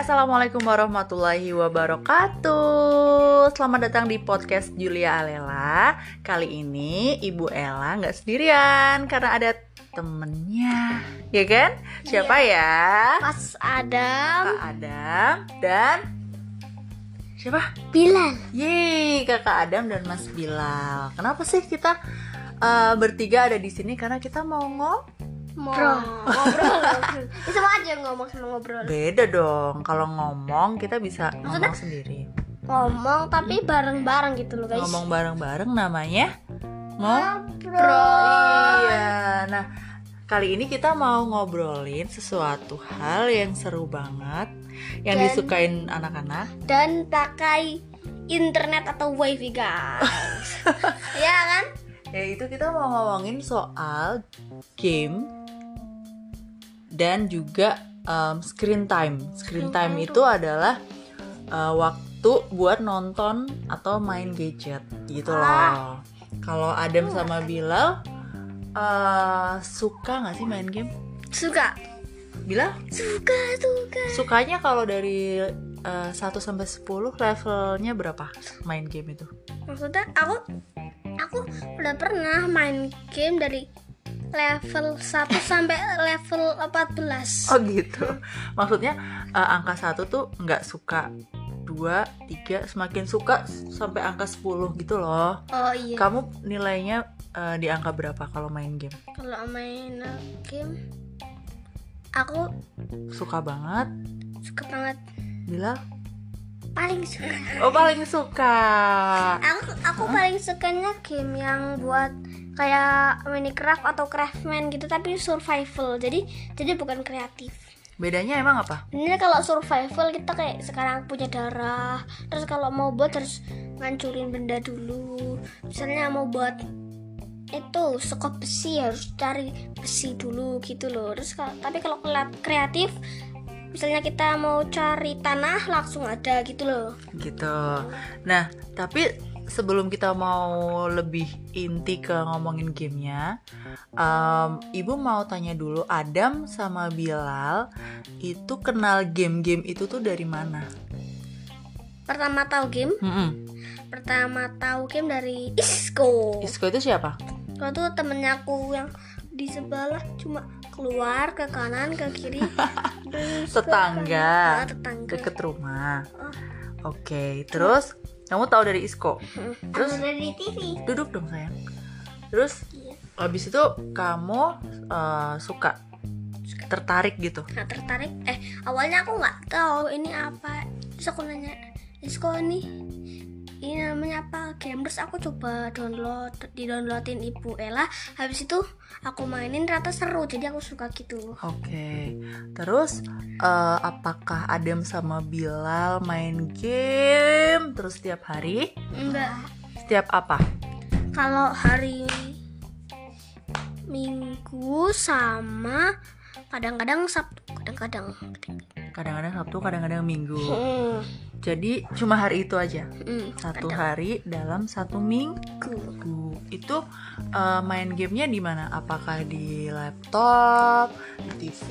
assalamualaikum warahmatullahi wabarakatuh. Selamat datang di podcast Julia Alela. Kali ini Ibu Ella nggak sendirian karena ada temennya, ya kan? Siapa ya? Mas Adam Kak Adam dan siapa? Bilal Yeay, kakak Adam dan Mas Bilal. Kenapa sih kita uh, bertiga ada di sini? Karena kita mau ngomong ngobrol ngobrol ngobrol itu sama aja ngomong sama ngobrol Beda dong. Kalau ngomong kita bisa ngomong sendiri. ngomong tapi bareng-bareng gitu loh guys Ngomong bareng-bareng namanya ngobrol. ngobrol Iya. Nah, kali ini kita mau ngobrolin sesuatu hal yang seru banget yang Dan- disukain anak-anak. dan pakai internet atau wifi guys ya kan Yaitu kita mau ngomongin soal game dan juga um, screen time. Screen time itu adalah uh, waktu buat nonton atau main gadget gitu loh. Kalau Adam sama Bilal uh, suka nggak sih main game? suka Bilal suka suka sukanya kalau dari uh, 1 sampai 10 levelnya berapa main game itu? maksudnya aku aku udah pernah main game dari level 1 sampai level 14 Oh gitu. Maksudnya uh, angka satu tuh nggak suka dua tiga semakin suka sampai angka 10 gitu loh. oh iya Kamu nilainya uh, di angka berapa kalau main game? kalau main game aku Suka banget. suka banget Bila? paling suka Oh paling suka. aku aku paling sukanya game yang buat kayak Minecraft atau Craftman gitu tapi survival. Jadi jadi bukan kreatif. Bedanya emang apa? ini kalau survival kita kayak sekarang punya darah terus kalau mau buat harus ngancurin benda dulu. Misalnya mau buat itu sekop besi harus cari besi dulu gitu loh. Terus kalau- tapi kalau kreatif misalnya kita mau cari tanah langsung ada gitu loh. Gitu. Nah, tapi sebelum kita mau lebih inti ke ngomongin gamenya, em, ibu mau tanya dulu Adam sama Bilal itu kenal game-game itu tuh dari mana? pertama tahu game Mm-mm. pertama tahu game dari Isco Isco itu siapa? Kalau tuh temennya aku yang di sebelah cuma keluar ke kanan ke kiri terus ke Tetangga. kanan. Ah, tetangga Deket rumah. Oh. Oke, terus kamu tahu dari Isco. Terus Ada dari TV duduk dong sayang. Terus Iya. habis itu kamu eh, suka tertarik gitu. nah tertarik eh awalnya aku nggak tahu ini apa terus aku nanya Isco ini ini namanya apa game terus aku coba download di downloadin ibu Ella. Habis itu aku mainin ternyata seru. Jadi aku suka gitu. Oke, terus eh, apakah Adam sama Bilal main game terus setiap hari? enggak. Setiap apa? kalau hari minggu sama kadang-kadang sabtu kadang-kadang Kadang-kadang Sabtu, kadang-kadang Minggu. Hmm, Jadi cuma hari itu aja. hmm, Satu kadang hari dalam satu minggu. Itu eh, main gamenya di mana? Apakah di laptop, di TV,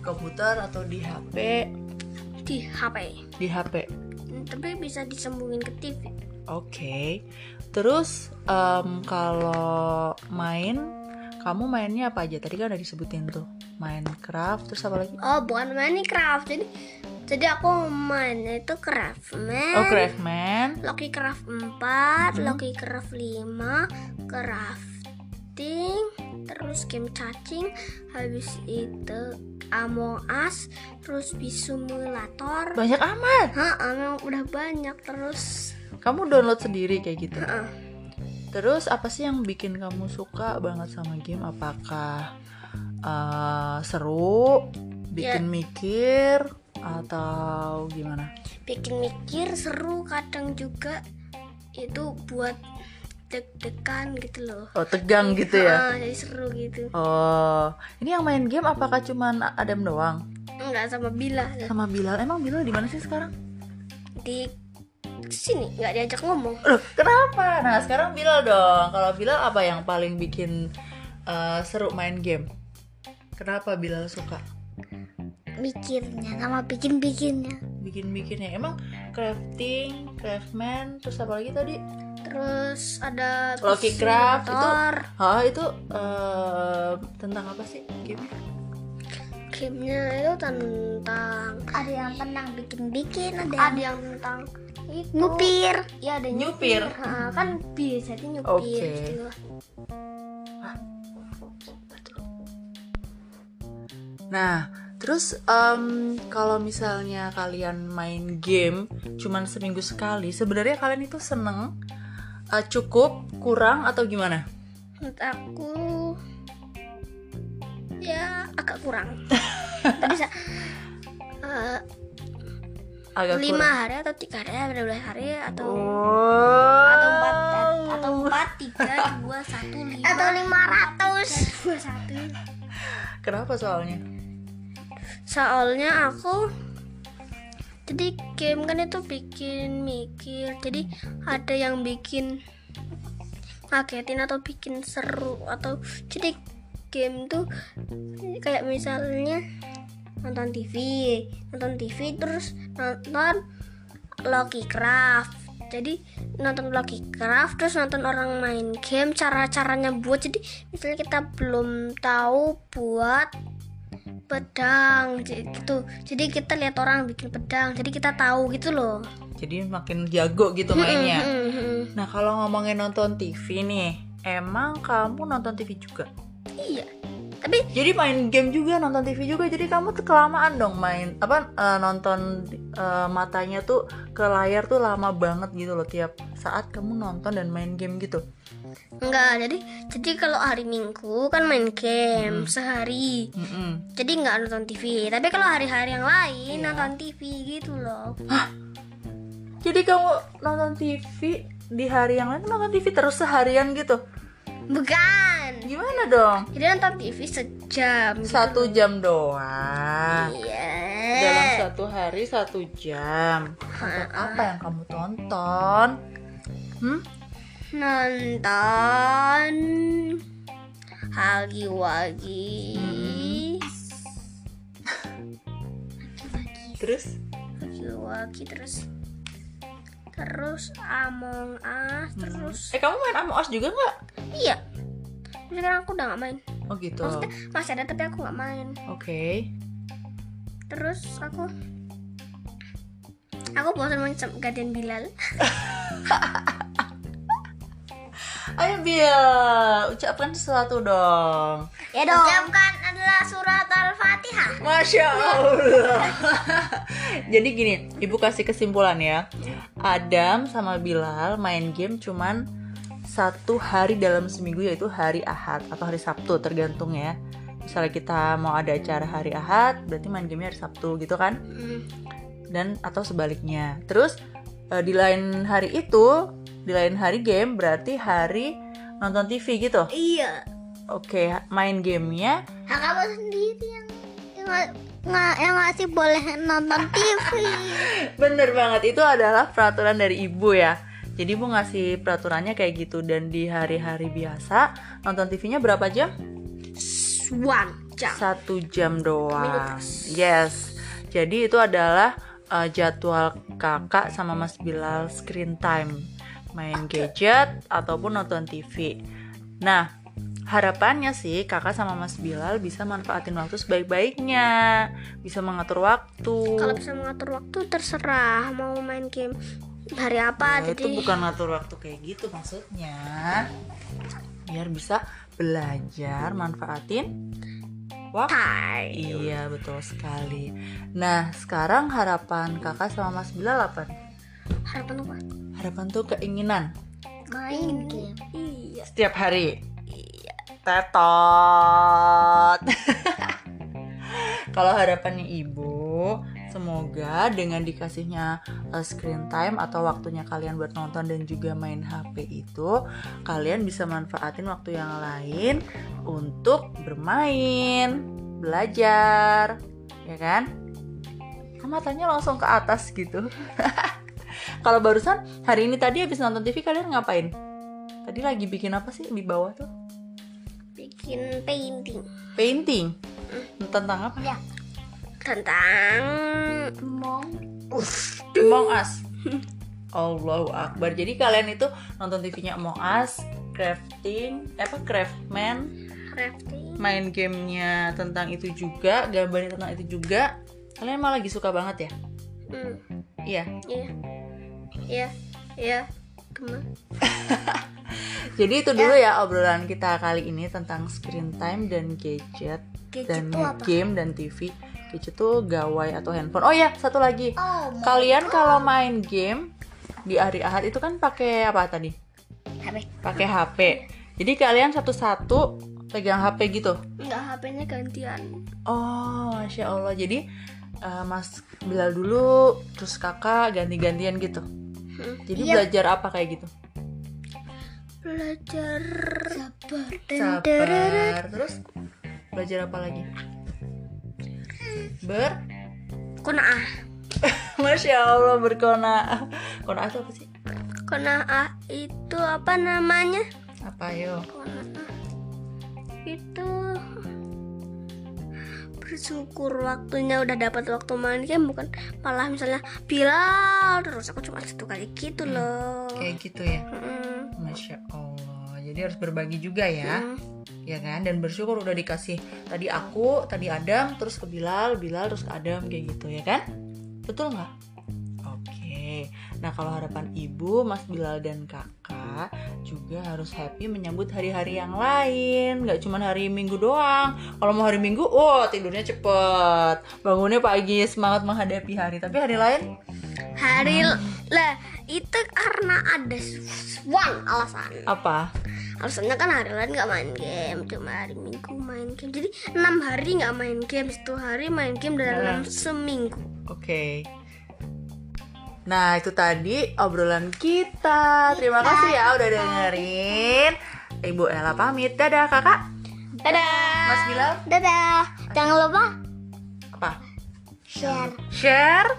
komputer atau di HP? di HP Di HP. Hmm, tapi bisa disambungin ke TV Oke. Terus em, kalau main, kamu mainnya apa aja? Tadi kan udah disebutin tuh. Minecraft, terus apa lagi? oh bukan Minecraft jadi jadi aku mainnya itu Craftman Oh, Craftman. Lucky Craft 4 Lucky Craft 5 crafting terus game cacing habis itu Among Us terus bis simulator Banyak amat. Hah, emang udah banyak terus. Kamu download sendiri kayak gitu. Heeh. Terus apa sih yang bikin kamu suka banget sama game? Apakah eh, seru, bikin mikir, atau gimana? Bikin mikir seru kadang juga itu buat deg-degan gitu loh. Oh tegang gitu ya? Ah, jadi seru gitu. Oh, ini yang main game apakah cuman Adam doang? Enggak sama Bila Sama Bilal? Emang Bilal di mana sih sekarang? di sini nggak diajak ngomong. Loh, kenapa? Nah, sekarang Bilal dong. Kalau Bilal apa yang paling bikin eh, seru main game? Kenapa Bilal suka? mikirnya sama bikin bikinnya bikin-bikinnya emang crafting, craftman, terus apa lagi tadi? terus ada Lucky mesin Craft, itu-. Hah itu eh, tentang apa sih game? gamenya itu tentang ada yang tenang bikin-bikin ada yang ada yang tentang itu ngupir ya ada Nyupir. Ha, kan jadi nyupir Oke. gitu. Nah, terus em, kalau misalnya kalian main game cuman seminggu sekali, sebenarnya kalian itu seneng eh, cukup, kurang atau gimana? menurut aku ya agak kurang tadi sa- eh, Agak lima kurang. hari atau tiga hari atau belas hari atau Oh. atau empat atau empat tiga dua satu lima atau lima ratus dua satu Kenapa soalnya? soalnya aku jadi game kan itu bikin mikir jadi ada yang bikin ngagetin atau bikin seru atau jadi game tuh kayak misalnya nonton TV nonton TV terus nonton Lucky Craft jadi nonton Craft terus nonton orang main game cara caranya buat jadi misalnya kita belum tahu buat pedang gitu jadi kita lihat orang bikin pedang jadi kita tahu gitu loh Jadi makin jago gitu mainnya. Hmm, hmm. Nah, kalau ngomongin nonton TV nih, emang kamu nonton TV juga? iya tapi Jadi main game juga, nonton TV juga. Jadi kamu tuh kelamaan dong main apa eh, nonton eh, matanya tuh ke layar tuh lama banget gitu loh tiap saat kamu nonton dan main game gitu. enggak jadi jadi kalau hari minggu kan main game sehari Mm-mm. jadi nggak nonton TV tapi kalau hari-hari yang lain nonton TV gitu loh Jadi kamu nonton TV di hari yang lain nonton TV terus seharian gitu? bukan dong? jadi nonton TV sejam gitu Satu loh. jam doang. iya Dalam satu hari satu jam. Nonton apa yang kamu tonton? Hmm? nonton Hagi Wagi Terus? Hagi Wagi terus terus Among Us terus Eh kamu main Among Us juga nggak? iya Tapi sekarang aku udah nggak main Oh gitu. maksudnya masih ada tapi aku nggak main Oke. terus aku aku bosan main sama Guardian Bilal Ayo Bill, ucapkan sesuatu dong. ya dong ucapkan adalah surat al-fatihah Masya Allah. Jadi gini, ibu kasih kesimpulan ya. Adam sama Bilal main game cuman satu hari dalam seminggu yaitu hari Ahad atau hari Sabtu tergantung ya. Misalnya kita mau ada acara hari Ahad, berarti main gamenya hari Sabtu gitu kan? Dan atau sebaliknya. Terus eh, di lain hari itu, di lain hari game berarti hari nonton TV gitu. iya Oke, main gamenya nah, kamu sendiri yang nggak- yang ngasih boleh nonton TV Bener banget, itu adalah peraturan dari ibu ya Jadi ibu ngasih peraturannya kayak gitu Dan di hari-hari biasa nonton TV-nya berapa jam? one jam. Satu jam doang. Yes. Jadi itu adalah uh, jadwal kakak sama mas Bilal screen time. Main gadget ataupun nonton TV Nah harapannya sih kakak sama mas Bilal bisa manfaatin waktu sebaik-baiknya. Bisa mengatur waktu. Kalau bisa mengatur waktu terserah mau main game hari apa Nah, jadi itu bukan ngatur waktu kayak gitu maksudnya. Biar bisa belajar manfaatin waktu. time Iya, betul sekali. Nah, sekarang harapan Kakak sama Mas Bilal apa? harapan apa Harapan tuh keinginan main game iya setiap hari. Tetot. Kalau harapannya ibu, semoga dengan dikasihnya uh, screen time atau waktunya kalian buat nonton dan juga main HP itu, kalian bisa manfaatin waktu yang lain untuk bermain, belajar, ya kan? Kok matanya langsung ke atas gitu. Kalau barusan hari ini tadi habis nonton TV kalian ngapain? Tadi lagi bikin apa sih di bawah tuh? bikin painting Painting. Tentang apa? Ya. Tentang Mong. Among Us. Allahu Akbar. Jadi kalian itu nonton TV-nya Among Us, crafting, eh, apa craftman, crafting. main gamenya tentang itu juga, gambarnya tentang itu juga. Kalian malah lagi suka banget ya? Hmm, Iya. iya, iya, iya. Jadi itu dulu ya obrolan kita kali ini tentang screen time dan gadget, Gadget dan apa? game dan TV. Gadget tuh gawai atau handphone. Oh ya, satu lagi. Oh, Kalian kalau main game di hari Ahad itu kan pakai apa tadi? HP. Pakai HP. Jadi kalian satu-satu pegang HP gitu. Enggak, HP-nya gantian. Oh, masya Allah. Jadi eh, Mas Bilal dulu, terus kakak ganti-gantian gitu. Hmm. Jadi Iya. belajar apa kayak gitu? Belajar Sabar. Sabar. Terus belajar apa lagi? Ber Konaah. Masya Allah berkona Kona itu apa sih? Konaah itu apa namanya? Apa yo? Konaah itu bersyukur waktunya udah dapat waktu main game bukan malah misalnya Bilal terus aku cuma satu kali gitu loh. Kayak gitu ya Mm, Masya Allah Jadi harus berbagi juga ya mm. Ya kan? Dan bersyukur udah dikasih Tadi aku, tadi Adam Terus ke Bilal, Bilal terus ke Adam Kayak gitu ya kan? Betul nggak? Oke. Nah kalau harapan ibu, Mas Bilal dan kakak Juga harus happy menyambut hari-hari yang lain. Nggak cuma hari minggu doang. Kalau mau hari minggu, oh tidurnya cepet. Bangunnya pagi, semangat menghadapi hari. Tapi hari lain? Hari lah itu karena ada one alasan. apa? Alasannya kan hari lain nggak main game, cuma hari minggu main game. Jadi enam hari nggak main game, satu hari main game dalam seminggu. Oke. Nah, itu tadi obrolan kita. Terima kasih ya udah dengerin. Ibu Ella pamit. Dadah, Kakak. Dadah. Mas Bilal. Dadah. Jangan lupa Apa? share, Share.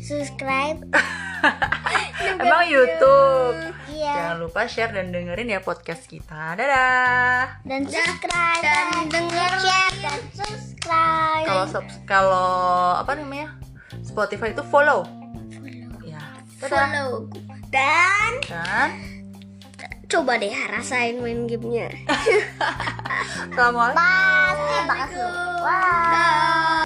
subscribe. Emang YouTube. Iya. Jangan lupa share dan dengerin ya podcast kita. Dadah. Dan subscribe Dan denger share dan subscribe. Kalau subs- kalau apa namanya? Spotify itu follow. Ya. Dadah. follow dan Dan coba deh rasain main gamenya. Assalamualaikum. Bye. Bye. Dah.